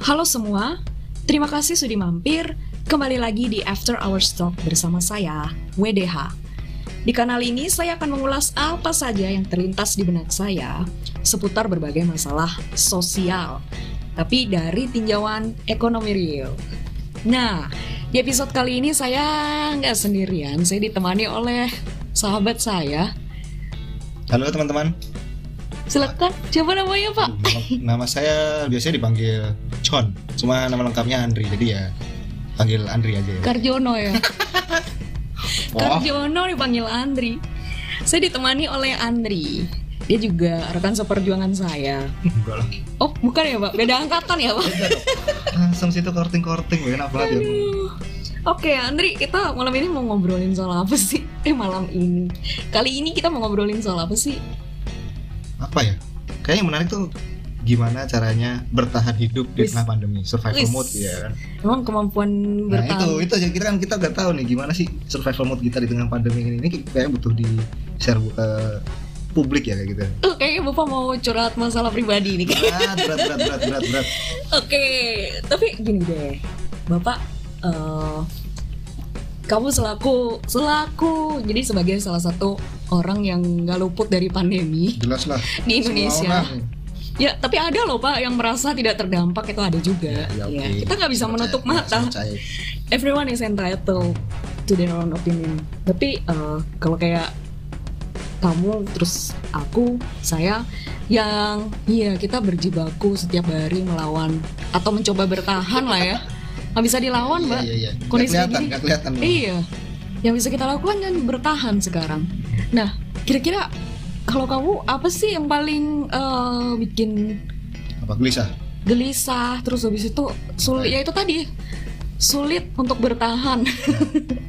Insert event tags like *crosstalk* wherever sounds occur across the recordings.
Halo semua, terima kasih sudah mampir kembali lagi di After Hours Talk bersama saya, WDH. Di kanal ini saya akan mengulas apa saja yang terlintas di benak saya seputar berbagai masalah sosial, tapi dari tinjauan ekonomi real. Nah, di episode kali ini saya nggak sendirian, saya ditemani oleh sahabat saya. Halo teman-teman, Silakan, siapa namanya Pak? nama, nama saya biasanya dipanggil John, cuma nama lengkapnya Andri, jadi ya panggil Andri aja ya. Karjono ya. *laughs* Wah. Karjono dipanggil Andri. Saya ditemani oleh Andri. Dia juga rekan seperjuangan saya. Enggak lah, Oh, bukan ya, Pak? Beda angkatan ya, Pak? langsung situ korting-korting, enak banget ya. Oke, Andri, kita malam ini mau ngobrolin soal apa sih? Eh, malam ini. Kali ini kita mau ngobrolin soal apa sih? Apa ya? Kayaknya yang menarik tuh gimana caranya bertahan hidup di tengah pandemi, survival Wis. mode ya kan. Emang kemampuan Nah itu bertahan. itu aja kita kan kita udah tahu nih gimana sih survival mode kita di tengah pandemi ini. Ini kayak butuh di share ke publik ya kayak gitu. Tuh, kayaknya Bapak mau curhat masalah pribadi nih. Berat, berat, berat, berat, berat, berat. *laughs* Oke, tapi gini deh, Bapak, eh, kamu selaku selaku jadi sebagai salah satu orang yang nggak luput dari pandemi Jelas lah. *laughs* di Indonesia. Ya, tapi ada loh Pak yang merasa tidak terdampak itu ada juga. Ya, Ya, oke. kita nggak bisa Saya menutup percaya, mata. percaya. Everyone is entitled to their own opinion. Tapi eh, kalau kayak kamu terus aku saya yang iya kita berjibaku setiap hari melawan atau mencoba bertahan lah ya *laughs* nggak bisa dilawan mbak Iya, iya, iya. Kondisi Nggak kelihatan, gini. nggak kelihatan. iya yang bisa kita lakukan kan bertahan sekarang nah kira-kira kalau kamu apa sih yang paling eh, bikin Apa gelisah? gelisah terus habis itu sulit ya itu tadi sulit untuk bertahan *laughs*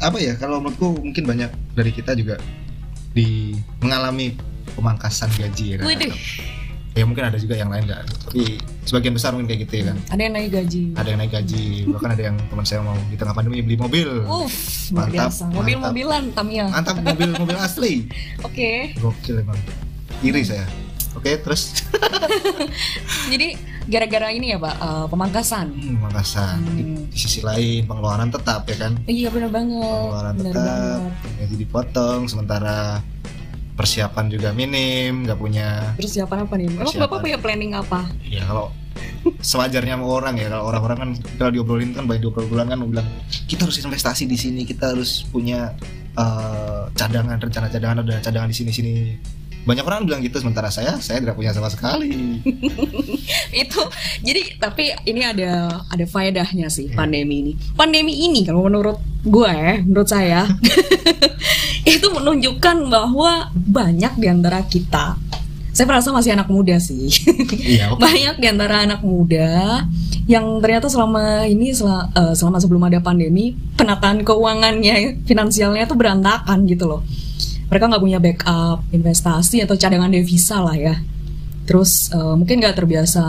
apa ya kalau menurutku mungkin banyak dari kita juga di mengalami pemangkasan gaji ya kan. Ya mungkin ada juga yang lain nggak tapi sebagian besar mungkin kayak gitu ya kan ada yang naik gaji ada yang naik gaji bahkan ada yang teman saya mau di tengah pandemi beli mobil Uff, Mantap, biasa. Mobil-mobilan Tamiya. mantap mobil mobil asli *laughs* Oke. gokil emang iri saya oke terus *laughs* Jadi gara-gara ini ya, Pak, eh, pemangkasan. hmm, pemangkasan di, Hmm. di sisi lain pengeluaran tetap ya kan Iya benar banget. pengeluaran Benar tetap banget. gaji dipotong sementara persiapan juga minim nggak punya Terus siapa apa nih? Emang Persiapan. Bapak punya planning apa? ya kalau sewajarnya sama orang ya kalau orang-orang kan kalau diobrolin kan banyak diobrolin kan bilang kita harus investasi di sini kita harus punya eh, cadangan rencana cadangan ada cadangan di sini sini banyak orang bilang gitu sementara saya saya tidak punya sama sekali *laughs* itu jadi tapi ini ada ada faedahnya sih pandemi ini. Pandemi ini kalau menurut gue menurut saya *laughs* itu menunjukkan bahwa banyak di antara kita saya merasa masih anak muda sih. iya oke. *laughs* banyak di antara anak muda yang ternyata selama ini sel- eh, selama sebelum ada pandemi penataan keuangannya finansialnya tuh berantakan gitu loh mereka nggak punya backup investasi atau cadangan devisa lah ya terus eh, mungkin nggak terbiasa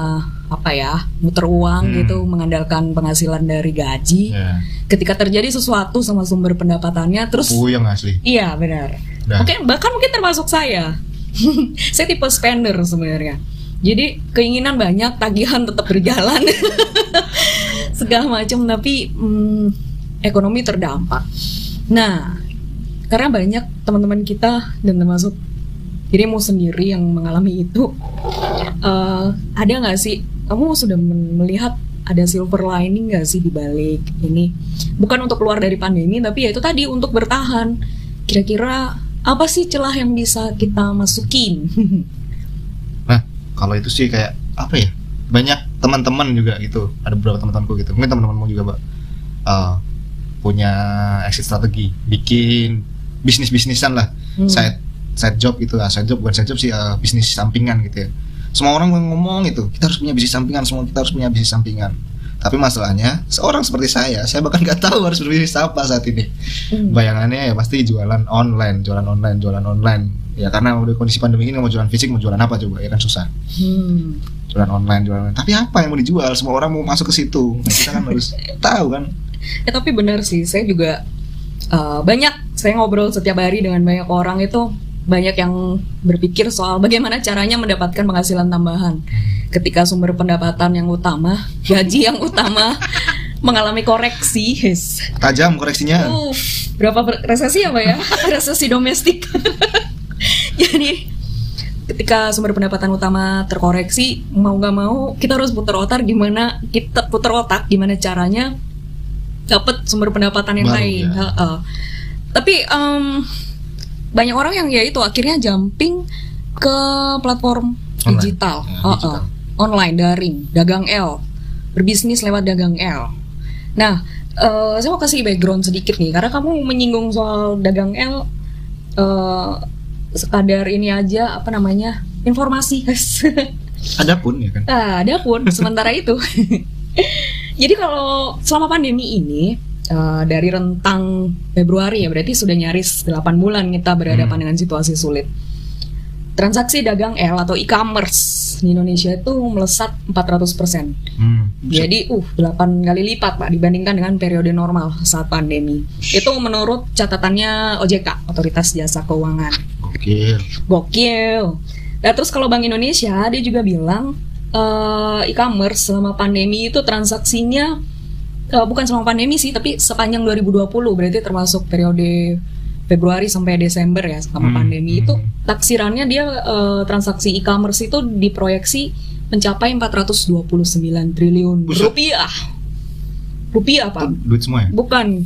apa ya muter uang Hmm. gitu mengandalkan penghasilan dari gaji ya ketika terjadi sesuatu sama sumber pendapatannya terus puyeng asli iya benar Dah. Mungkin bahkan mungkin termasuk saya. *laughs* saya tipe spender sebenarnya. Jadi keinginan banyak, tagihan tetap berjalan. *laughs* Segala macam tapi hmm, ekonomi terdampak. Nah, karena banyak teman-teman kita dan termasuk dirimu sendiri yang mengalami itu, eh, ada nggak sih kamu sudah melihat ada silver lining nggak sih di balik ini? Bukan untuk keluar dari pandemi, tapi ya itu tadi untuk bertahan. Kira-kira apa sih celah yang bisa kita masukin? *laughs* nah kalau itu sih kayak apa ya banyak teman-teman juga gitu ada beberapa teman-temanku gitu mungkin teman-temanmu juga mbak eh, punya exit strategi bikin bisnis bisnisan lah Hmm. side side job gitu lah. Side job bukan side job sih eh, bisnis sampingan gitu ya. Semua orang ngomong itu kita harus punya bisnis sampingan semua kita harus punya bisnis sampingan. Tapi masalahnya seorang seperti saya saya bahkan nggak tahu harus berbisnis apa saat ini. Hmm. bayangannya ya pasti jualan online jualan online jualan online. Ya karena udah kondisi pandemi ini mau jualan fisik mau jualan apa coba ya kan susah. Hmm. jualan online jualan online. tapi apa yang mau dijual? Semua orang mau masuk ke situ. Nah, kita kan harus *laughs* tahu kan. Ya tapi benar sih, saya juga uh, banyak saya ngobrol setiap hari dengan banyak orang itu banyak yang berpikir soal bagaimana caranya mendapatkan penghasilan tambahan. ketika sumber pendapatan yang utama, *laughs* gaji yang utama mengalami koreksi, yes. Tajam koreksinya. Uh, berapa resesi apa ya? *laughs* resesi domestik. *laughs* Jadi ketika sumber pendapatan utama terkoreksi, mau nggak mau kita harus putar otak gimana kita putar otak gimana caranya dapat sumber pendapatan yang Baru, lain. ya. Heeh. Tapi em, banyak orang yang ya itu akhirnya jumping ke platform Online. digital, Ya, digital. online, daring, dagang L, berbisnis lewat dagang L. Nah, eh, saya mau kasih background sedikit nih, karena kamu menyinggung soal dagang L, eh, sekadar ini aja apa namanya informasi. *laughs* Ada pun ya kan. Nah, ada pun sementara itu. *laughs* Jadi kalau selama pandemi ini eh, dari rentang Februari ya berarti sudah nyaris 8 bulan kita berhadapan Hmm. dengan situasi sulit. Transaksi dagang L atau e-commerce di Indonesia itu melesat 400%. Hmm. Jadi uh 8 kali lipat Pak dibandingkan dengan periode normal saat pandemi. Itu menurut catatannya OJK, Otoritas Jasa Keuangan. Oke. Gokil. Nah terus kalau Bank Indonesia dia juga bilang eh, e-commerce selama pandemi itu transaksinya eh, bukan selama pandemi sih tapi sepanjang 2020 berarti termasuk periode Februari sampai Desember ya selama Hmm. pandemi itu taksirannya dia eh, transaksi e-commerce itu diproyeksi mencapai 429 triliun Buset. rupiah. Rupiah Pak. Duit semua ya. Bukan.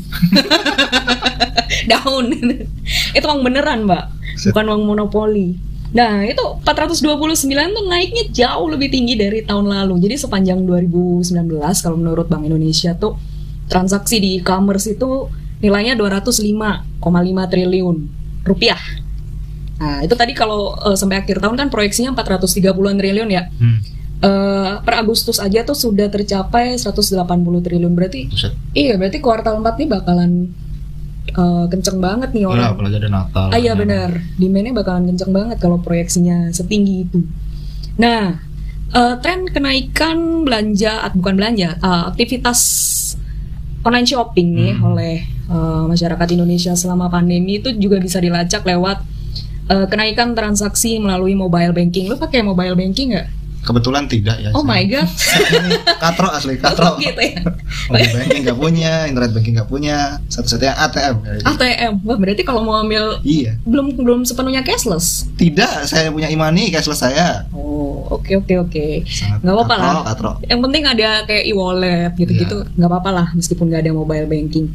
*laughs* Daun. *laughs* itu uang beneran, Mbak. Bukan uang monopoli. Nah, itu 429 tuh naiknya jauh lebih tinggi dari tahun lalu. Jadi sepanjang 2019 kalau menurut Bank Indonesia tuh transaksi di e-commerce itu nilainya 205,5 triliun rupiah. Nah, itu tadi kalau eh, sampai akhir tahun kan proyeksinya 430-an triliun ya. Hmm. Eh, per Agustus aja tuh sudah tercapai 180 triliun. Berarti Buset. Iya, berarti kuartal 4 nih bakalan eh, kenceng banget nih Ya, orang. apalagi ada Natal. Ah iya benar, demandnya bakalan kenceng banget kalau proyeksinya setinggi itu. Nah, eh, tren kenaikan belanja, at- bukan belanja, eh, aktivitas online shopping nih Hmm. oleh eh, masyarakat Indonesia selama pandemi itu juga bisa dilacak lewat eh, kenaikan transaksi melalui mobile banking. Lu pakai mobile banking nggak? Kebetulan tidak ya. Oh my god, *laughs* katro asli katro. gitu ya. Mobile banking nggak punya, internet banking nggak punya, satu-satunya ATM. ATM, wah berarti kalau mau ambil Iya. belum belum sepenuhnya cashless. Tidak, saya punya imani cashless saya. Oh, oke oke oke. Sangat Nggak apa-apa lah. Katro. Yang penting ada kayak e-wallet gitu-gitu, Iya. nggak apa-apa lah meskipun nggak ada mobile banking.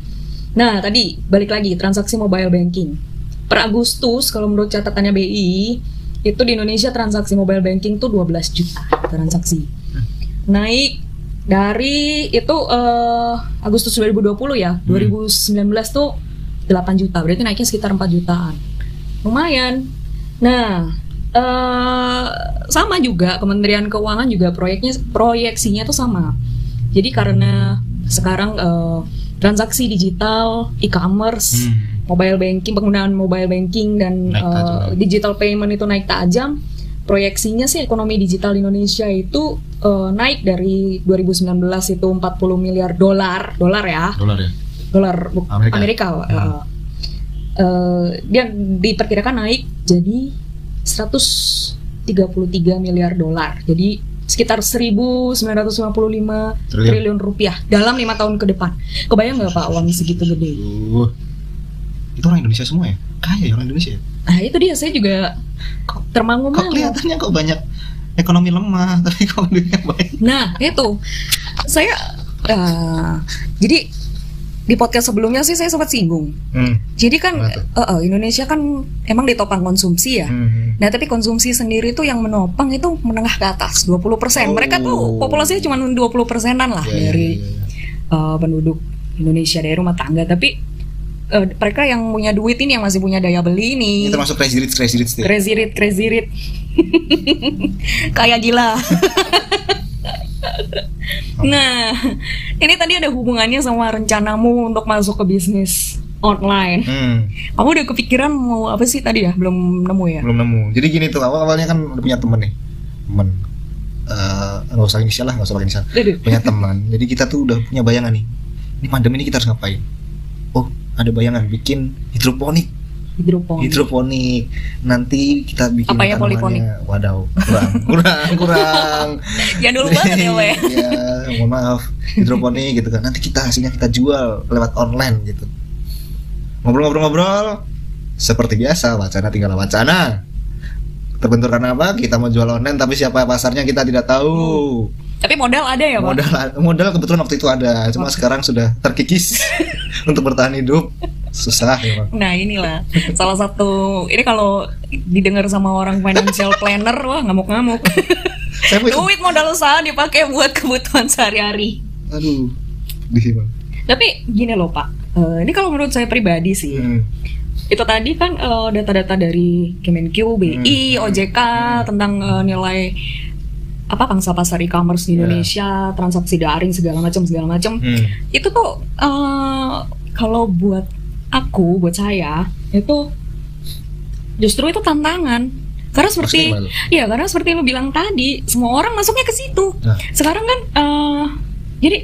Nah, tadi balik lagi transaksi mobile banking. Per Agustus kalau menurut catatannya BI itu di Indonesia transaksi mobile banking tuh 12 juta transaksi. Naik dari itu eh, Agustus 2020 ya, 2019 tuh 8 juta. Berarti naiknya sekitar 4 jutaan. Lumayan. Nah, eh sama juga Kementerian Keuangan juga proyeknya proyeksinya tuh sama. Jadi karena sekarang eh, transaksi digital, e-commerce, Hmm. mobile banking, penggunaan mobile banking dan tajam. digital payment itu naik tajam. Proyeksinya sih ekonomi digital Indonesia itu eh, naik dari 2019 itu 40 miliar dolar, dolar ya, Dolar ya. dolar Amerika. Amerika. eh, eh, dia diperkirakan naik jadi 133 miliar dolar. Jadi sekitar 1.955 Triliun. triliun rupiah dalam lima tahun ke depan. Kebayang nggak Pak uang segitu gede? Uh. Itu orang Indonesia semua ya? Kaya ya orang Indonesia. Nah itu dia saya juga Kok, kok kelihatannya kok banyak ekonomi lemah, *laughs* tapi kok duitnya baik. Nah itu saya eh, jadi di podcast sebelumnya sih saya sempat singgung. Hmm. Jadi kan eh, eh, Indonesia kan emang ditopang konsumsi ya. Hmm. Nah, tapi konsumsi sendiri tuh yang menopang itu menengah ke atas, 20%. Mereka tuh Oh. populasinya cuma 20 persenan lah Ya, ya, dari ya, ya. uh, penduduk Indonesia dari rumah tangga. Tapi uh, mereka yang punya duit ini yang masih punya daya beli Ini ini. termasuk crazy rich, crazy rich? Crazy rich, crazy rich. *laughs* Kayak gila. *laughs* nah, ini tadi ada hubungannya sama rencanamu untuk masuk ke bisnis online. Hmm. Kamu udah kepikiran mau apa sih tadi ya? Belum nemu ya? belum nemu. Jadi gini tuh awal awalnya kan udah punya temen nih. Temen. Eh, nggak usah inisial lah nggak usah pakai inisial. Punya teman. Jadi kita tuh udah punya bayangan nih. Ini pandemi ini kita harus ngapain? Oh ada bayangan bikin hidroponik hidroponik. hidroponik. Nanti kita bikin Apa ya poliponik? Wadaw, kurang, kurang, *laughs* kurang. Jadul banget ya, Pak *laughs* ya. Mohon maaf. Hidroponik gitu kan. Nanti kita hasilnya kita jual lewat online gitu. Ngobrol-ngobrol-ngobrol seperti biasa, wacana tinggal wacana. Terbentur karena apa? Kita mau jual online tapi siapa pasarnya kita tidak tahu. Tapi modal ada ya, Pak? Modal modal kebetulan waktu itu ada, cuma sekarang sudah terkikis *laughs* untuk bertahan hidup. Susah ya, Bang. Nah inilah salah satu ini kalau didengar sama orang financial *laughs* planner wah ngamuk-ngamuk. *laughs* Duit modal usaha dipakai buat kebutuhan sehari-hari. aduh. Di sini. Tapi gini loh Pak, Eh, ini kalau menurut saya pribadi sih, Hmm. Itu tadi kan eh, data-data dari Kemenq, BI, Hmm. OJK tentang eh, nilai apa pangsa pasar e-commerce di Ya. Indonesia, transaksi daring segala macam segala macam. Hmm. Itu tuh eh, kalau buat aku, buat saya itu justru itu tantangan. Karena seperti? Iya, karena seperti lu bilang tadi, semua orang masuknya ke situ. Nah. Sekarang kan, eh, jadi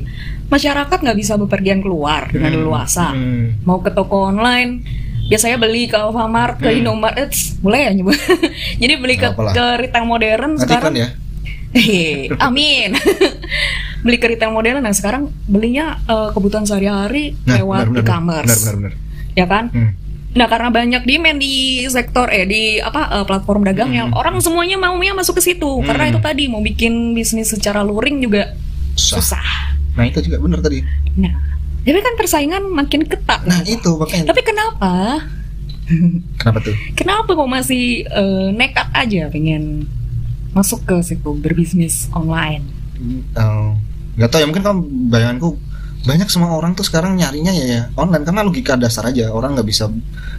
masyarakat nggak bisa bepergian keluar dengan Hmm. leluasa. Hmm. Mau ke toko online, biasanya beli ke Alfamart, ke Hmm. Indomaret, Eits, boleh ya nyebut? *laughs* jadi beli ke, Nggak apa-apa lah. ke retail modern Nanti sekarang. kan ya. Hehe, Amin. *laughs* beli ke retail modern, nah sekarang belinya eh, kebutuhan sehari-hari Nah, lewat e-commerce, ya kan? Hmm. Nah karena banyak demand di sektor eh di apa eh, platform dagangnya Hmm. orang semuanya maunya masuk ke situ Hmm. karena itu tadi mau bikin bisnis secara luring juga Susah. susah. Nah, itu juga benar tadi. Nah tapi kan persaingan makin ketat. Nah, itu makanya. Tapi kenapa? Kenapa tuh? Kenapa kok masih eh, nekat aja pengen masuk ke situ berbisnis online? Eh, nggak tahu ya mungkin kalau bayanganku banyak semua orang tuh sekarang nyarinya ya, ya online karena logika dasar aja orang nggak bisa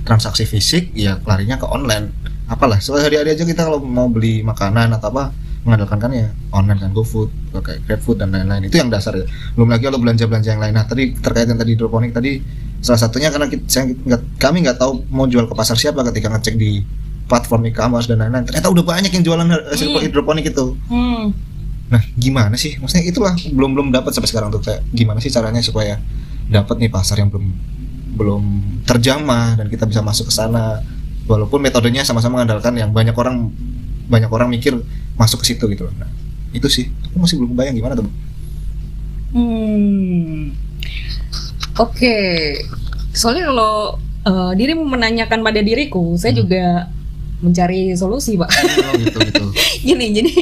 transaksi fisik ya larinya ke online apalah sehari-hari aja kita kalau mau beli makanan atau apa mengandalkan kan ya online kan GoFood kayak GrabFood dan lain-lain itu yang dasar ya belum lagi kalau belanja-belanja yang lain nah tadi terkait yang tadi hidroponik tadi salah satunya karena kita, saya nggak- kami nggak tahu mau jual ke pasar siapa ketika ngecek di platform e-commerce dan lain-lain ternyata udah banyak yang jualan hasil Hmm. hidroponik itu Hmm. Nah, gimana sih? Maksudnya itulah belum belum dapat sampai sekarang tuh kayak gimana sih caranya supaya dapat nih pasar yang belum belum terjamah dan kita bisa masuk ke sana. Walaupun metodenya sama-sama mengandalkan yang banyak orang banyak orang mikir masuk ke situ gitu. Nah, itu sih. Aku masih belum kebayang gimana tuh. Hmm. Oke. Soalnya kalau eh, dirimu menanyakan pada diriku, saya Hmm. juga mencari solusi, Pak. Oh, gitu gitu. *laughs* Gini, jadi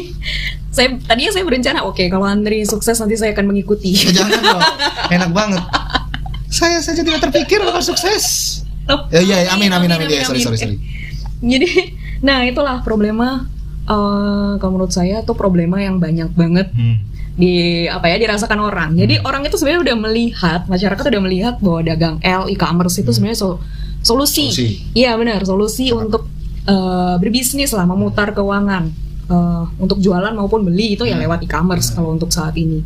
saya tadinya saya berencana, oke, kalau Andri sukses nanti saya akan mengikuti. Ya, jangan dong. *laughs* Enak banget. Saya saja tidak terpikir bakal sukses. Loh, Ya iya, iya, amin amin amin, ya, sorry amin. sorry sorry. Jadi, nah itulah problema eh, kalau menurut saya tuh problema yang banyak banget Hmm. di apa ya dirasakan orang. Jadi orang itu sebenarnya udah melihat masyarakat udah melihat bahwa dagang L e-commerce itu sebenarnya so- solusi. Hmm. Iya benar solusi untuk eh, berbisnis lah, memutar keuangan eh, untuk jualan maupun beli itu ya Hmm. lewat e-commerce kalau untuk saat ini.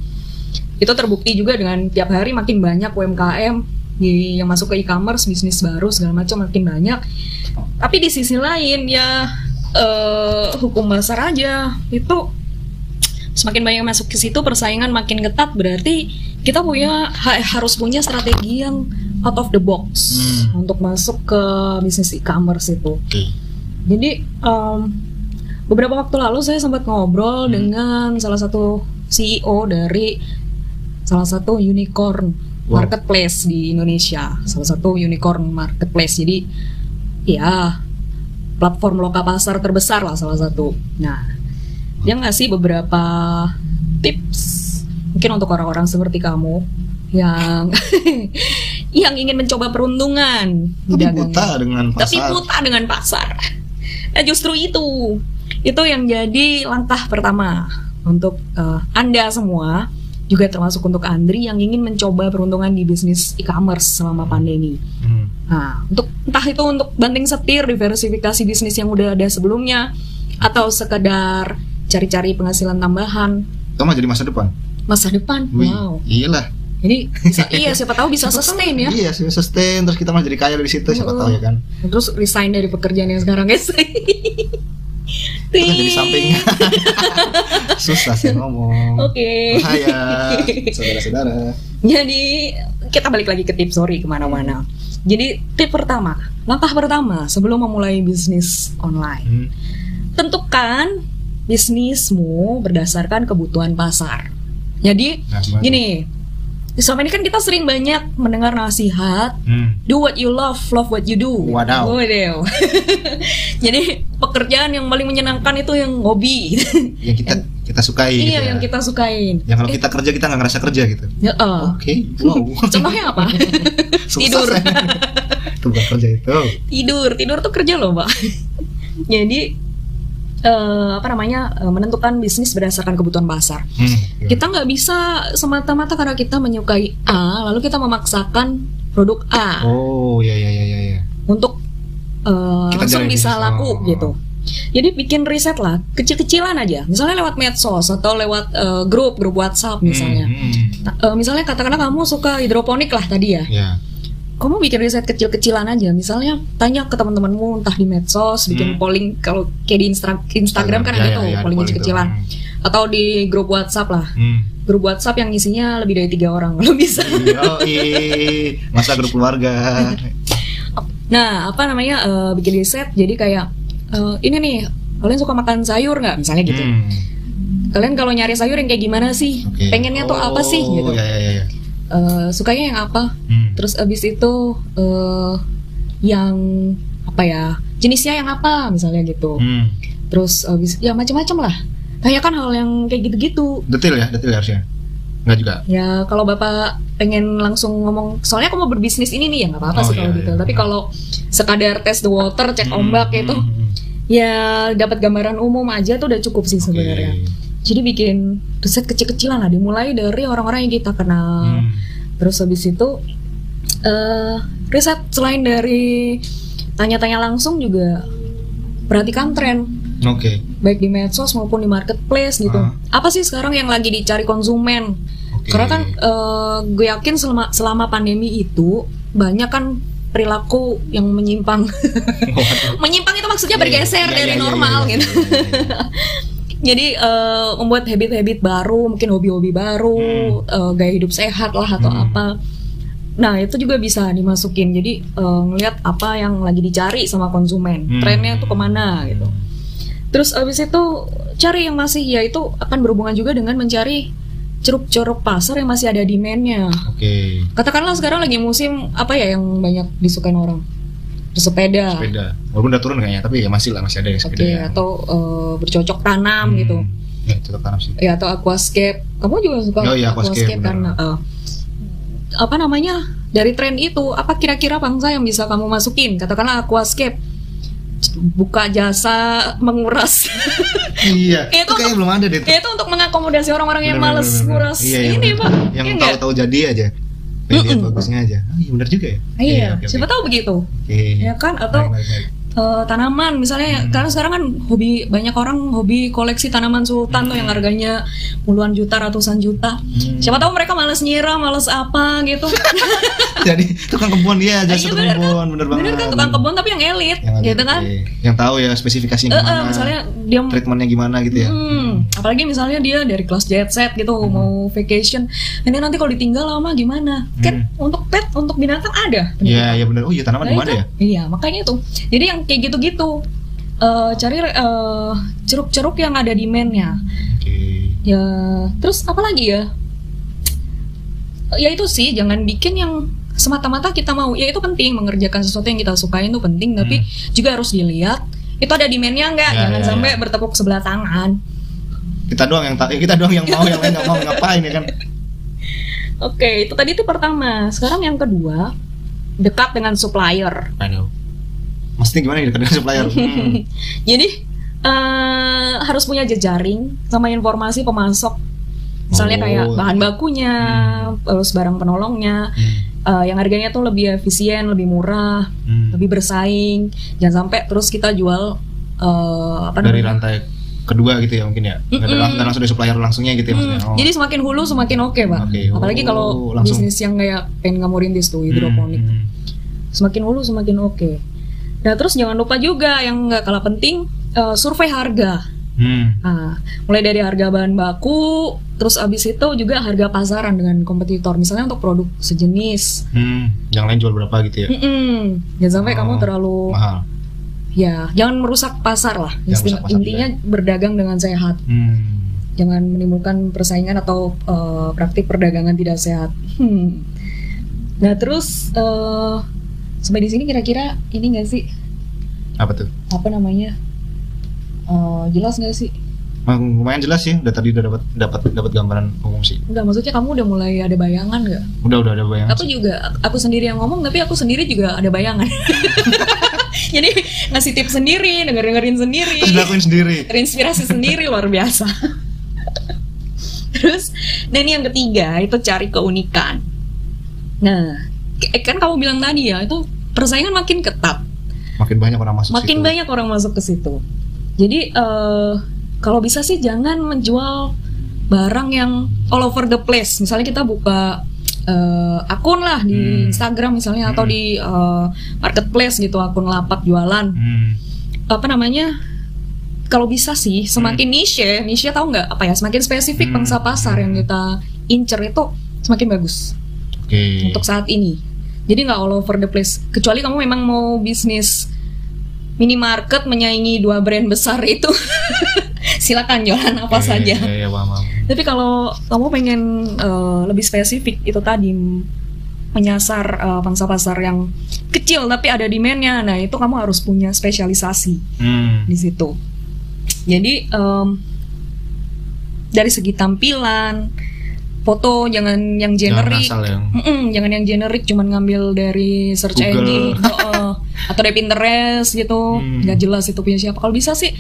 Itu terbukti juga dengan tiap hari makin banyak UMKM di, yang masuk ke e-commerce, bisnis baru segala macam makin banyak. Tapi di sisi lain ya eh, hukum pasar aja itu semakin banyak masuk ke situ persaingan makin ketat berarti kita punya ha- harus punya strategi yang out of the box Hmm. untuk masuk ke bisnis e-commerce itu. Oke. Jadi em, beberapa waktu lalu saya sempat ngobrol Hmm. dengan salah satu CEO dari salah satu unicorn Wow. marketplace di Indonesia, salah satu unicorn marketplace. Jadi ya platform loka pasar terbesar lah salah satu. Nah, dia ngasih beberapa tips mungkin untuk orang-orang seperti kamu yang *laughs* yang ingin mencoba peruntungan Tapi dagangan buta dengan pasar. tapi buta dengan pasar. Nah justru itu, itu yang jadi langkah pertama untuk eh, anda semua, juga termasuk untuk Andri yang ingin mencoba peruntungan di bisnis e-commerce selama pandemi. Hmm. Nah, untuk entah itu untuk banting setir, diversifikasi bisnis yang udah ada sebelumnya, atau sekedar cari-cari penghasilan tambahan Itu mah jadi masa depan. masa depan. Wih, Wow. iyalah. Ini bisa, *laughs* iya siapa tahu bisa Siapa sustain tahu, ya. Iya, sih, sustain terus kita malah jadi kaya dari situ siapa Mm-mm. tahu ya kan. Terus resign dari pekerjaan yang sekarang guys. *laughs* Kita jadi samping. *laughs* Susah sih ngomong. Oke. Bahaya, *laughs* saudara-saudara. Jadi kita balik lagi ke tips sorry ke mana-mana. Jadi tip pertama, langkah pertama sebelum memulai bisnis online, Hmm. tentukan bisnismu berdasarkan kebutuhan pasar. Jadi Nah, gimana? gini, selama ini kan kita sering banyak mendengar nasihat Hmm. do what you love, love what you do. Wadaw. Wadaw. *laughs* Jadi pekerjaan yang paling menyenangkan itu yang hobi. Yang kita *laughs* kita sukai. gitu iya, ya. yang kita sukain. Yang kalau kita kerja kita nggak ngerasa kerja gitu. Ya, eh. Oke. *laughs* Wow. Contohnya apa? Tidur. itu bukan kerja itu. tidur, tidur tuh kerja loh, Pak. Jadi eh, apa namanya eh, menentukan bisnis berdasarkan kebutuhan pasar. Hmm. Kita nggak bisa semata-mata karena kita menyukai A, lalu kita memaksakan produk A Oh ya ya ya ya ya. untuk eh, Kita langsung jalani bisa bisnis. laku Oh. gitu. Jadi bikin riset lah, kecil-kecilan aja. Misalnya lewat medsos atau lewat eh, grup grup WhatsApp misalnya. Hmm, hmm. Eh, misalnya katakanlah kamu suka hidroponik lah tadi ya. Ya. Kamu bikin riset kecil-kecilan aja. Misalnya tanya ke teman-temanmu entah di medsos, bikin Hmm. polling kalau kayak di Instra- Instagram kan Ya, ada ya, tuh ya, ada polling kecil-kecilan. tuh. Atau di grup WhatsApp lah. Hmm. Grup WhatsApp yang isinya lebih dari tiga orang *laughs* kalau bisa. Yoi. Masa grup keluarga. Nah, apa namanya eh, bikin riset. Jadi kayak eh, ini nih, kalian suka makan sayur nggak? Misalnya gitu. Hmm. Kalian kalau nyari sayur yang kayak gimana sih? Oke. Pengennya tuh apa sih? Oh, Gitu. Ya ya ya. Eh, sukanya yang apa? Hmm. Terus abis itu eh yang apa ya? Jenisnya yang apa? Misalnya gitu. Hmm. Terus abis ya macam-macam lah. Tanyakan hal yang kayak gitu-gitu. Detail ya, detail ya harusnya. Enggak juga. Ya kalau bapak pengen langsung ngomong, soalnya aku mau berbisnis ini nih ya nggak apa-apa Oh, sih iya, kalau iya. detail. Tapi kalau sekadar test the water, cek ombak Hmm, itu, hmm, hmm. ya dapat gambaran umum aja tuh udah cukup sih sebenarnya. Jadi bikin riset kecil-kecilan lah, dimulai dari orang-orang yang kita kenal. Hmm. Terus habis itu eh riset selain dari tanya-tanya langsung juga perhatikan tren Oke. baik di medsos maupun di marketplace gitu. Ah. Apa sih sekarang yang lagi dicari konsumen? Oke. Karena kan eh, gue yakin selama selama pandemi itu banyak kan perilaku yang menyimpang. *laughs* Menyimpang itu maksudnya Iya, bergeser iya, dari iya, iya, normal iya, gitu. *laughs* Jadi eh, membuat habit-habit baru, mungkin hobi-hobi baru, eh, gaya hidup sehat lah atau Hmm. apa. Nah itu juga bisa dimasukin. Jadi eh, ngelihat apa yang lagi dicari sama konsumen, Hmm. trennya itu ke mana gitu. Terus abis itu cari yang masih ya itu akan berhubungan juga dengan mencari ceruk-ceruk pasar yang masih ada demand-nya. Oke. Katakanlah sekarang lagi musim apa ya yang banyak disukain orang? Bersepeda. Sepeda. Walaupun udah turun kayaknya, tapi ya masih lah masih ada yang Oke, sepeda. yang- atau eh, bercocok tanam Hmm. gitu. Ya, cocok tanam sih. Ya atau aquascape. Kamu juga suka Oh iya, aquascape, karena benar. eh, apa namanya? Dari tren itu, apa kira-kira bangsa yang bisa kamu masukin? Katakanlah aquascape. Buka jasa menguras. iya. *laughs* Itu Itu kayaknya belum ada deh. tuh. itu untuk mengakomodasi orang-orang yang Bener, males bener, bener. nguras Iya, iya, ini, bener. Pak. Yang Iya tahu-tahu jadi aja. Pengen lihat Mm-mm. bagusnya aja. Ah, iya benar juga ya. Iya, oke, siapa oke. tahu begitu. Oke. Ya kan atau. Eh, tanaman misalnya Hmm. karena sekarang kan hobi banyak orang hobi koleksi tanaman sultan tuh yang harganya puluhan juta ratusan juta Hmm. siapa tahu mereka males nyiram males apa gitu *laughs* Jadi tukang kebun dia Iya, jasa tukang bener kan? kebun, bener banget. bener kan tukang kebun tapi yang elit Yang gitu kan oke. Yang tahu ya spesifikasinya Eh, eh, gimana. misalnya dia treatmentnya gimana gitu ya. Hmm, apalagi misalnya dia dari kelas jet set gitu Hmm. mau vacation ini nanti kalau ditinggal lama gimana kan untuk pet untuk binatang ada Hmm. Iya, iya benar. Oh iya tanaman Nah, gimana itu- ya? Iya, makanya itu. Jadi yang kayak gitu-gitu eh, cari eh, ceruk-ceruk yang ada demand-nya. Oke. Ya, terus apa lagi ya? Ya itu sih, jangan bikin yang semata-mata kita mau. Ya itu penting mengerjakan sesuatu yang kita sukain itu penting, tapi juga harus dilihat itu ada demand-nya enggak. Hmm. Ya, jangan ya, sampai ya. bertepuk sebelah tangan. Kita doang yang eh, kita doang yang mau, yang lain nggak mau ngapain ya kan? Oke, itu tadi itu pertama. Sekarang yang kedua, dekat dengan supplier. Aduh. Maksudnya gimana nih dengan supplier? *laughs* Hmm. Jadi eh, harus punya jejaring sama informasi pemasok. Misalnya Oh. kayak bahan bakunya, terus barang penolongnya, Hmm. eh, yang harganya tuh lebih efisien, lebih murah, Hmm. lebih bersaing. Jangan sampai terus kita jual eh, apa Dari namanya? rantai kedua gitu ya mungkin ya. Nggak lang- nggak langsung dari supplier langsungnya gitu ya Hmm, maksudnya. Oh. Jadi semakin hulu semakin oke, pak. Oke, oh, Apalagi kalau langsung. bisnis yang kayak pengen kamu rintis tuh hidroponik. Hmm, hmm. Semakin hulu semakin oke. Nah terus jangan lupa juga yang nggak kalah penting eh, survei harga. Hmm. Nah, mulai dari harga bahan baku, terus abis itu juga harga pasaran dengan kompetitor. Misalnya untuk produk sejenis. Hmm. Yang lain jual berapa gitu ya? Mm-mm. Jangan sampai Oh, kamu terlalu Mahal. ya, jangan merusak pasar lah. Jangan pasar intinya berdagang dengan sehat. Hmm. Jangan menimbulkan persaingan atau eh, praktik perdagangan tidak sehat. Hmm. Nah, terus eh sampai di sini kira-kira ini gak sih Apa tuh? apa namanya? Eh, jelas gak sih? Lumayan jelas sih. Udah tadi udah dapat dapat dapat gambaran umum sih. Enggak, maksudnya kamu udah mulai ada bayangan gak? Udah udah ada bayangan. Aku juga, aku sendiri yang ngomong, tapi aku sendiri juga ada bayangan. *laughs* Jadi ngasih tips sendiri, denger-dengerin sendiri, Terus dilakuin sendiri. terinspirasi sendiri luar biasa. *laughs* Terus, dan yang ketiga itu cari keunikan. Nah, kan kamu bilang tadi ya, itu persaingan makin ketat, Makin banyak orang masuk makin situ. banyak orang masuk ke situ. Jadi eh, kalau bisa sih jangan menjual barang yang all over the place. Misalnya kita buka eh, akun lah di Hmm. Instagram misalnya atau Hmm. di eh, marketplace gitu akun lapak jualan. Hmm. Apa namanya? Kalau bisa sih semakin niche, niche tahu nggak apa ya? Semakin spesifik Hmm. pangsa pasar yang kita incer itu semakin bagus Oke. untuk saat ini. Jadi nggak all over the place. Kecuali kamu memang mau bisnis minimarket menyaingi dua brand besar itu, *laughs* silakan jualan apa saja. Iya, iya, paham, paham. Tapi kalau kamu pengen eh, lebih spesifik itu tadi menyasar eh, pangsa pasar yang kecil tapi ada demandnya, nah itu kamu harus punya spesialisasi Hmm. di situ. Jadi em, dari segi tampilan, foto jangan yang Jangan generik. asal yang Mm-mm, jangan yang generik cuman ngambil dari search Google. engine atau dari Pinterest gitu Hmm. nggak jelas itu punya siapa kalau bisa sih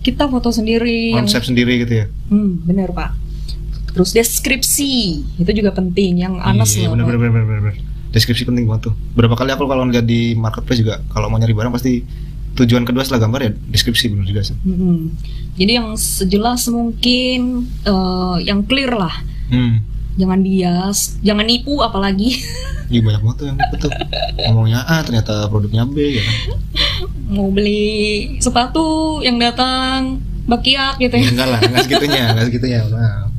kita foto sendiri yang konsep sendiri gitu ya. hmm, bener pak terus deskripsi itu juga penting yang anas Iya, loh bener, bener, bener, bener, bener. Deskripsi penting banget tuh. Berapa kali aku kalau ngeliat di marketplace juga kalau mau nyari barang pasti tujuan kedua setelah gambar ya deskripsi bener juga sih. Mm-mm. jadi yang sejelas mungkin eh, yang clear lah Hmm. jangan bias jangan nipu apalagi *laughs* Iya banyak banget tuh yang gitu tuh. Ngomongnya A ternyata produknya B ya kan. mau beli sepatu yang datang bakiak gitu ya Ya, enggak lah, enggak segitunya, *laughs* enggak segitunya. Nah.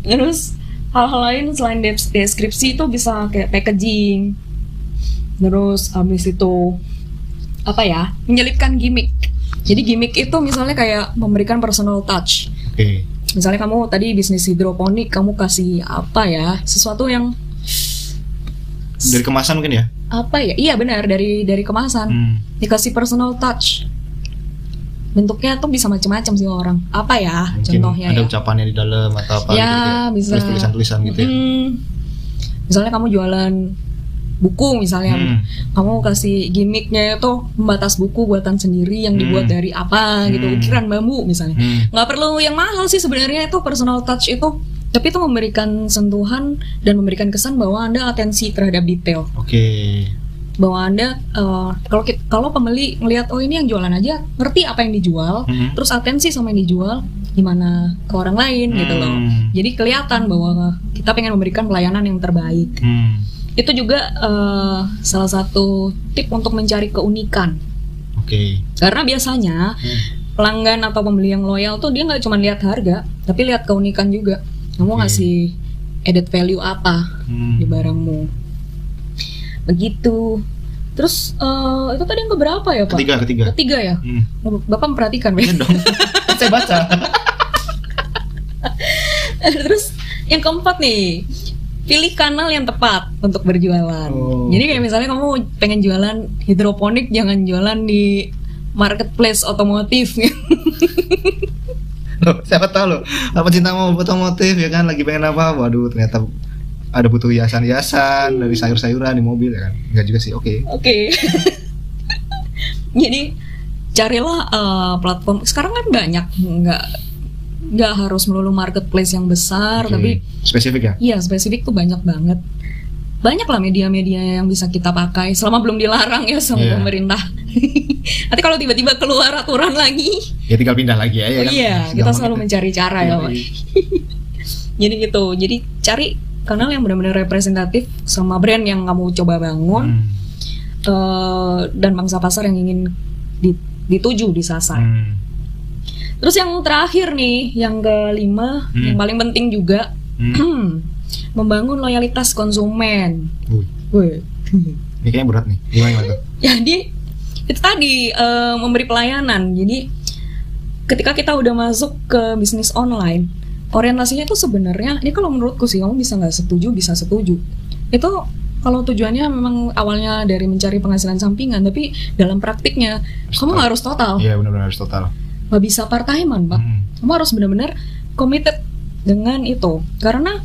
Terus hal-hal lain selain des- deskripsi itu bisa kayak packaging. Terus habis itu apa ya? Menyelipkan gimmick. Jadi gimmick itu misalnya kayak memberikan personal touch. Oke. Misalnya kamu tadi bisnis hidroponik, kamu kasih apa ya? Sesuatu yang Dari kemasan mungkin ya. apa ya? Iya benar dari dari kemasan. Hmm. Dikasih personal touch. Bentuknya tuh bisa macam-macam sih orang. Apa ya? Mungkin contohnya ada ya. ucapannya di dalam atau apa Ya, gitu ya. bisa. Tulisan-tulisan gitu ya. Mm. Misalnya kamu jualan buku misalnya, Hmm. kamu kasih gimmicknya itu membatas buku buatan sendiri yang dibuat Hmm. dari apa gitu, Hmm. ukiran bambu misalnya. Hmm. Nggak perlu yang mahal sih sebenarnya itu personal touch itu, tapi itu memberikan sentuhan dan memberikan kesan bahwa anda atensi terhadap detail, Oke. bahwa anda eh, kalau kalau pembeli ngelihat oh ini yang jualan aja ngerti apa yang dijual, Hmm. terus atensi sama yang dijual gimana ke orang lain gitu loh. Hmm. Jadi kelihatan bahwa kita pengen memberikan pelayanan yang terbaik. Hmm. Itu juga eh, salah satu tip untuk mencari keunikan. Oke. Karena biasanya Hmm. pelanggan atau pembeli yang loyal tuh dia nggak cuma lihat harga, tapi lihat keunikan juga. Kamu Oke. ngasih added value apa Hmm. di barangmu. Begitu. Terus eh, itu tadi yang keberapa ya pak? Ketiga, ketiga. Ketiga ya. Hmm. Bapak memperhatikan ya. dong. *laughs* Saya baca. *laughs* Terus yang keempat nih, pilih kanal yang tepat untuk berjualan. Oh. Jadi kayak misalnya kamu pengen jualan hidroponik, jangan jualan di marketplace otomotif. *laughs* Loh, siapa tahu loh apa cinta mau otomotif ya kan lagi pengen apa waduh ternyata ada butuh hiasan-hiasan dari sayur-sayuran di mobil ya kan enggak juga sih oke Oke. *laughs* Jadi carilah eh, platform. Sekarang kan banyak, nggak nggak harus melulu marketplace yang besar, Oke. tapi spesifik ya Iya, spesifik tuh banyak banget. Banyak lah media-media yang bisa kita pakai selama belum dilarang ya sama Iya. pemerintah. *laughs* Nanti kalau tiba-tiba keluar aturan lagi, ya tinggal pindah lagi ya, ya oh kan? iya, kita selalu gitu. mencari cara ya, Pak. *laughs* Jadi gitu. Jadi cari kanal yang benar-benar representatif sama brand yang kamu coba bangun Hmm. eh, dan bangsa pasar yang ingin di- dituju disasar. Hmm. Terus yang terakhir nih, yang kelima, Hmm. yang paling penting juga Hmm. *clears throat* membangun loyalitas konsumen. Wih, ini kayaknya berat nih. Gimana gimana tuh? *laughs* Jadi itu tadi eh, memberi pelayanan. Jadi ketika kita udah masuk ke bisnis online, orientasinya itu sebenarnya ini kalau menurutku sih kamu bisa nggak setuju bisa setuju. Itu kalau tujuannya memang awalnya dari mencari penghasilan sampingan, tapi dalam praktiknya kamu harus total, Iya benar-benar harus total. Nggak bisa part timean pak. Hmm. Kamu harus benar-benar committed dengan itu, karena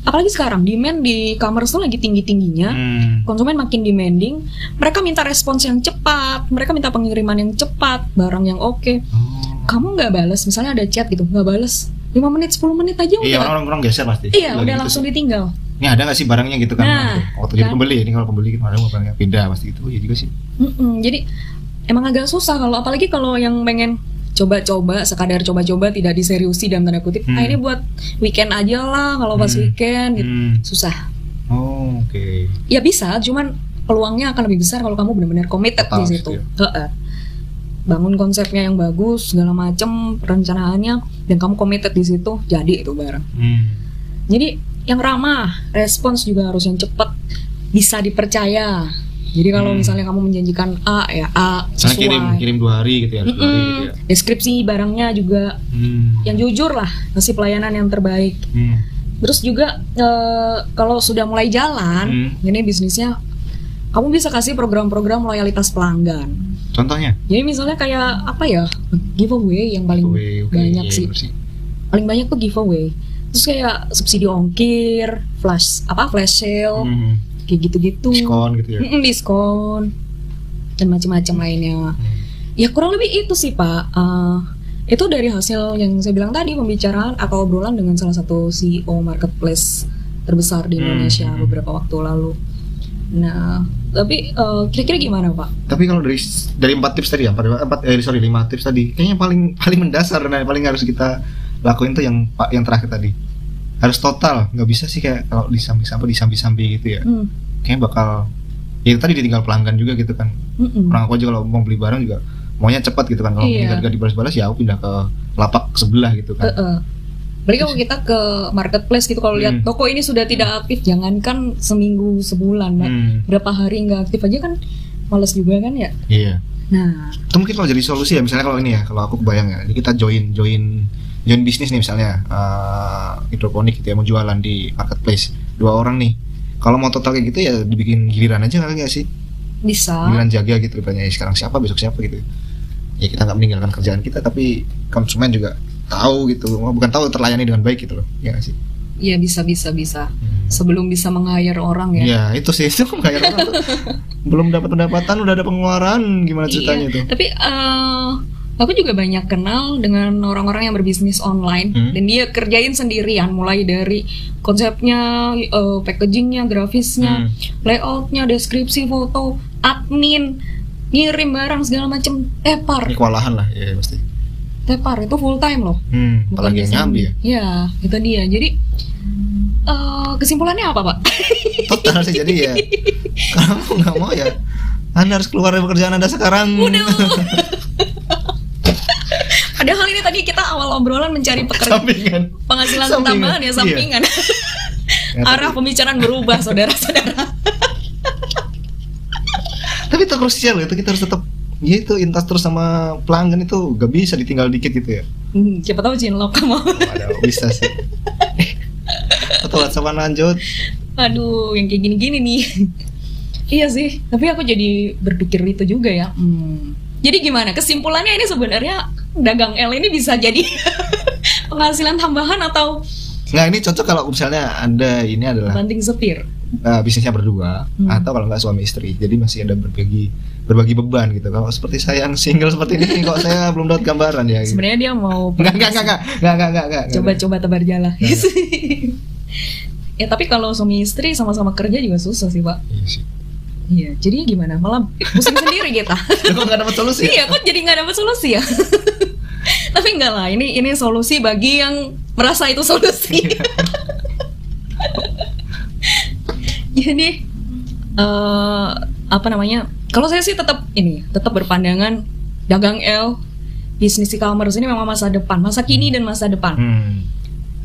apalagi sekarang demand di e-commerce tuh lagi tinggi-tingginya Hmm. konsumen makin demanding, mereka minta respons yang cepat, mereka minta pengiriman yang cepat, barang yang oke. Oh. Kamu nggak bales, misalnya ada chat gitu, nggak bales, 5 menit, 10 menit aja Iya udah. orang-orang geser pasti. Iya, udah gitu langsung sih. ditinggal. Ini ada nggak sih barangnya gitu kan? Nah, Waktu jadi kan. pembeli ini kalau pembeli kan ada barangnya pindah pasti gitu. Ya juga sih. Mm-mm, jadi emang agak susah kalau apalagi kalau yang pengen coba-coba, sekadar coba-coba tidak diseriusi dalam tanda kutip. Hmm. Ah ini buat weekend aja lah kalau pas Hmm. weekend gitu. Hmm. Susah. Oh, oke. Ya bisa, cuman peluangnya akan lebih besar kalau kamu benar-benar committed Total di situ. Heeh. Bangun konsepnya yang bagus, segala macem perencanaannya, dan kamu committed di situ, jadi itu barang. Hmm. Jadi yang ramah, respons juga harus yang cepat, bisa dipercaya. Jadi kalau Hmm. misalnya kamu menjanjikan A ya A Misalnya sesuai. kirim kirim dua hari gitu ya, harus dua hari gitu ya. Deskripsi barangnya juga Hmm. yang jujur lah, kasih pelayanan yang terbaik. Hmm. Terus juga eh, kalau sudah mulai jalan, Hmm. ini bisnisnya, kamu bisa kasih program-program loyalitas pelanggan. Contohnya? Jadi misalnya kayak apa ya giveaway yang paling Giveaway, oke, banyak iya, sih, bersih. paling banyak tuh giveaway. Terus kayak subsidi ongkir, flash apa flash sale, Hmm. Kayak gitu-gitu. Diskon gitu ya. Mm-mm, diskon dan macam-macam lainnya. Hmm. Ya kurang lebih itu sih pak. Eh, itu dari hasil yang saya bilang tadi pembicaraan atau obrolan dengan salah satu CEO marketplace terbesar di Hmm, Indonesia hmm. beberapa waktu lalu. Nah, tapi eh, kira-kira gimana pak? Tapi kalau dari dari empat tips tadi ya, empat, empat eh, sorry lima tips tadi, kayaknya paling paling mendasar dan yang paling harus kita lakuin tuh yang pak yang terakhir tadi. Harus total, nggak bisa sih kayak kalau disambi-sambi disambi-sambi gitu ya. Hmm, Kayaknya bakal ya tadi ditinggal pelanggan juga gitu kan. mm-mm. Orang aku aja kalau mau beli barang juga maunya cepat gitu kan. Kalau Iya. gak dibalas-balas ya aku pindah ke lapak sebelah gitu kan. Eh-eh. Berarti kalau kita ke marketplace gitu kalau lihat Hmm. toko ini sudah tidak aktif, jangankan seminggu sebulan. Hmm, berapa hari nggak aktif aja kan males juga kan ya. iya. Nah, itu mungkin kalau jadi solusi ya misalnya kalau ini ya kalau aku kebayang ya jadi kita join join join bisnis nih misalnya eh, hidroponik gitu ya mau jualan di marketplace. Dua orang nih. Kalau mau total kayak gitu ya dibikin giliran aja kali nggak sih? Bisa. giliran jaga gitu banyak sekarang siapa? Besok siapa? gitu. Ya kita nggak meninggalkan kerjaan kita tapi konsumen juga tahu gitu. Bukan tahu terlayani dengan baik gitu loh. Ya nggak sih? Iya bisa bisa bisa. Sebelum bisa meng-hire orang ya. ya itu sih. *laughs* Itu kayak orang tuh. *laughs* Belum dapat pendapatan udah ada pengeluaran. Gimana ceritanya Iya. tuh Tapi eh, aku juga banyak kenal dengan orang-orang yang berbisnis online Hmm. dan dia kerjain sendirian mulai dari konsepnya, eh, packagingnya, grafisnya, Hmm. layoutnya, deskripsi foto, admin, ngirim barang segala macam, tepar, ini kewalahan lah ya pasti tepar itu full time loh. hmm, apalagi yang nyambi ya sendiri. Ya, itu dia. Jadi eh, kesimpulannya apa, Pak? total sih jadi ya *laughs* kamu nggak mau ya anda harus keluar dari pekerjaan anda sekarang *laughs* Padahal ini tadi kita awal obrolan mencari *laughs* pekerjaan sampingan penghasilan Sampingan, tambahan ya iya. sampingan. Ya, *laughs* *laughs* Arah pembicaraan berubah, saudara-saudara. tapi itu krusial itu kita harus tetap ya itu intas terus sama pelanggan itu gak bisa ditinggal dikit gitu ya Hmm, siapa tahu cinlok kamu. ada bisa sih atau WhatsApp lanjut Aduh, yang kayak gini-gini nih. iya sih, tapi aku jadi berpikir itu juga ya. Hmm. Jadi gimana? Kesimpulannya ini sebenarnya dagang L ini bisa jadi *laughs* penghasilan tambahan atau Nah ini cocok kalau misalnya anda ini adalah banting setir. uh, bisnisnya berdua Hmm. atau kalau nggak suami istri jadi masih ada berbagi berbagi beban gitu kalau seperti saya yang single seperti ini kok saya *laughs* belum dapat gambaran ya gitu. Sebenarnya dia mau Enggak, enggak, enggak, enggak, enggak, enggak, enggak, enggak. coba-coba tebar jala. *laughs* ya tapi kalau suami istri sama-sama kerja juga susah sih pak. Iya sih. Iya, jadi gimana? Malah pusing sendiri kita. *laughs* Kok nggak dapat solusi? iya, kok jadi nggak dapat solusi ya? *laughs* Tapi enggak lah, ini ini solusi bagi yang merasa itu solusi. *laughs* jadi eh apa namanya? Kalau saya sih tetap ini, tetap berpandangan dagang L bisnis e-commerce ini memang masa depan, masa kini dan masa depan. Hmm.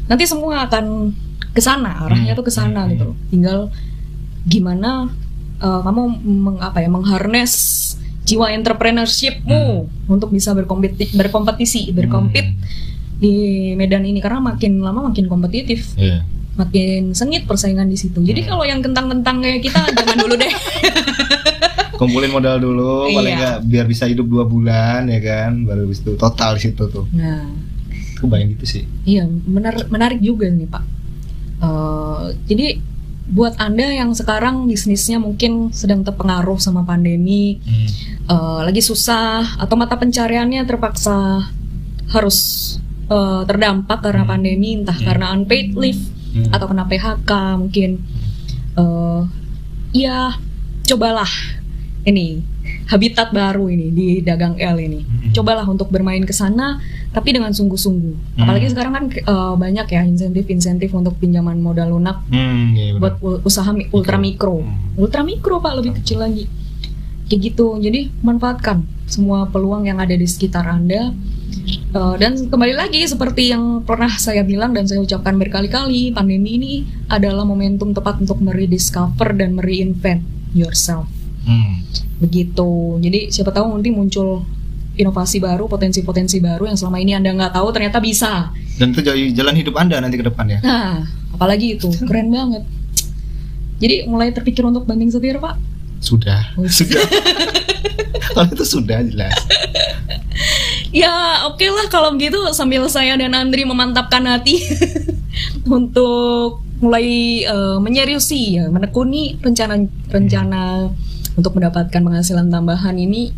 Nanti semua akan ke sana, arahnya Hmm. tuh ke sana Hmm. gitu. Tinggal gimana uh, kamu meng, apa ya mengharness jiwa entrepreneurshipmu untuk bisa berkompetisi, berkompetisi, berkompet di medan ini karena makin lama makin kompetitif, Iya. makin sengit persaingan di situ. Jadi Hmm. kalau yang kentang-kentang kayak kita jangan dulu deh. *laughs* Kumpulin modal dulu, paling Iya. nggak biar bisa hidup dua bulan ya kan, baru habis itu total di situ tuh. Nah, Kebayang gitu sih. Iya, benar menarik juga nih Pak. Eh, jadi buat anda yang sekarang bisnisnya mungkin sedang terpengaruh sama pandemi, Hmm. eh, lagi susah atau mata pencariannya terpaksa harus eh, terdampak karena Hmm. pandemi, entah Hmm. karena unpaid leave Hmm. atau kena PHK mungkin. eh ya cobalah ini habitat baru ini di dagang L ini. Hmm. Cobalah untuk bermain ke sana tapi dengan sungguh-sungguh. Hmm. Apalagi sekarang kan eh, banyak ya insentif-insentif untuk pinjaman modal lunak Hmm, iya buat usaha mi- ultra mikro. Hmm. Ultra mikro Pak lebih kecil lagi. Kayak gitu. Jadi manfaatkan semua peluang yang ada di sekitar Anda. Eh, dan kembali lagi seperti yang pernah saya bilang dan saya ucapkan berkali-kali, pandemi ini adalah momentum tepat untuk merediscover dan mereinvent yourself. Hmm. Begitu. Jadi siapa tahu nanti muncul inovasi baru, potensi-potensi baru yang selama ini Anda nggak tahu ternyata bisa. Dan itu jadi jalan hidup Anda nanti ke depannya. Nah, apalagi itu keren banget. Jadi mulai terpikir untuk banding setir, Pak. Sudah. Oh. Sudah. *laughs* Kalau itu sudah jelas. Ya, oke lah kalau begitu sambil saya dan Andri memantapkan hati *laughs* untuk mulai eh, menyeriusi ya, menekuni rencana-rencana untuk mendapatkan penghasilan tambahan ini.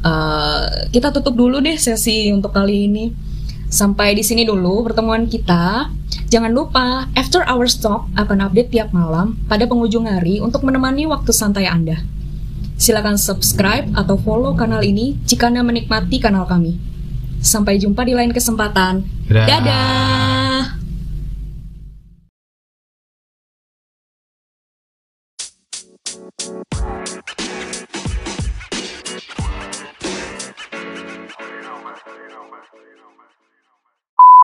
eh, kita tutup dulu deh sesi untuk kali ini. Sampai di sini dulu pertemuan kita. Jangan lupa, After Our Stop akan update tiap malam pada penghujung hari untuk menemani waktu santai Anda. Silakan subscribe atau follow kanal ini jika Anda menikmati kanal kami. Sampai jumpa di lain kesempatan. Dadah. Dadah.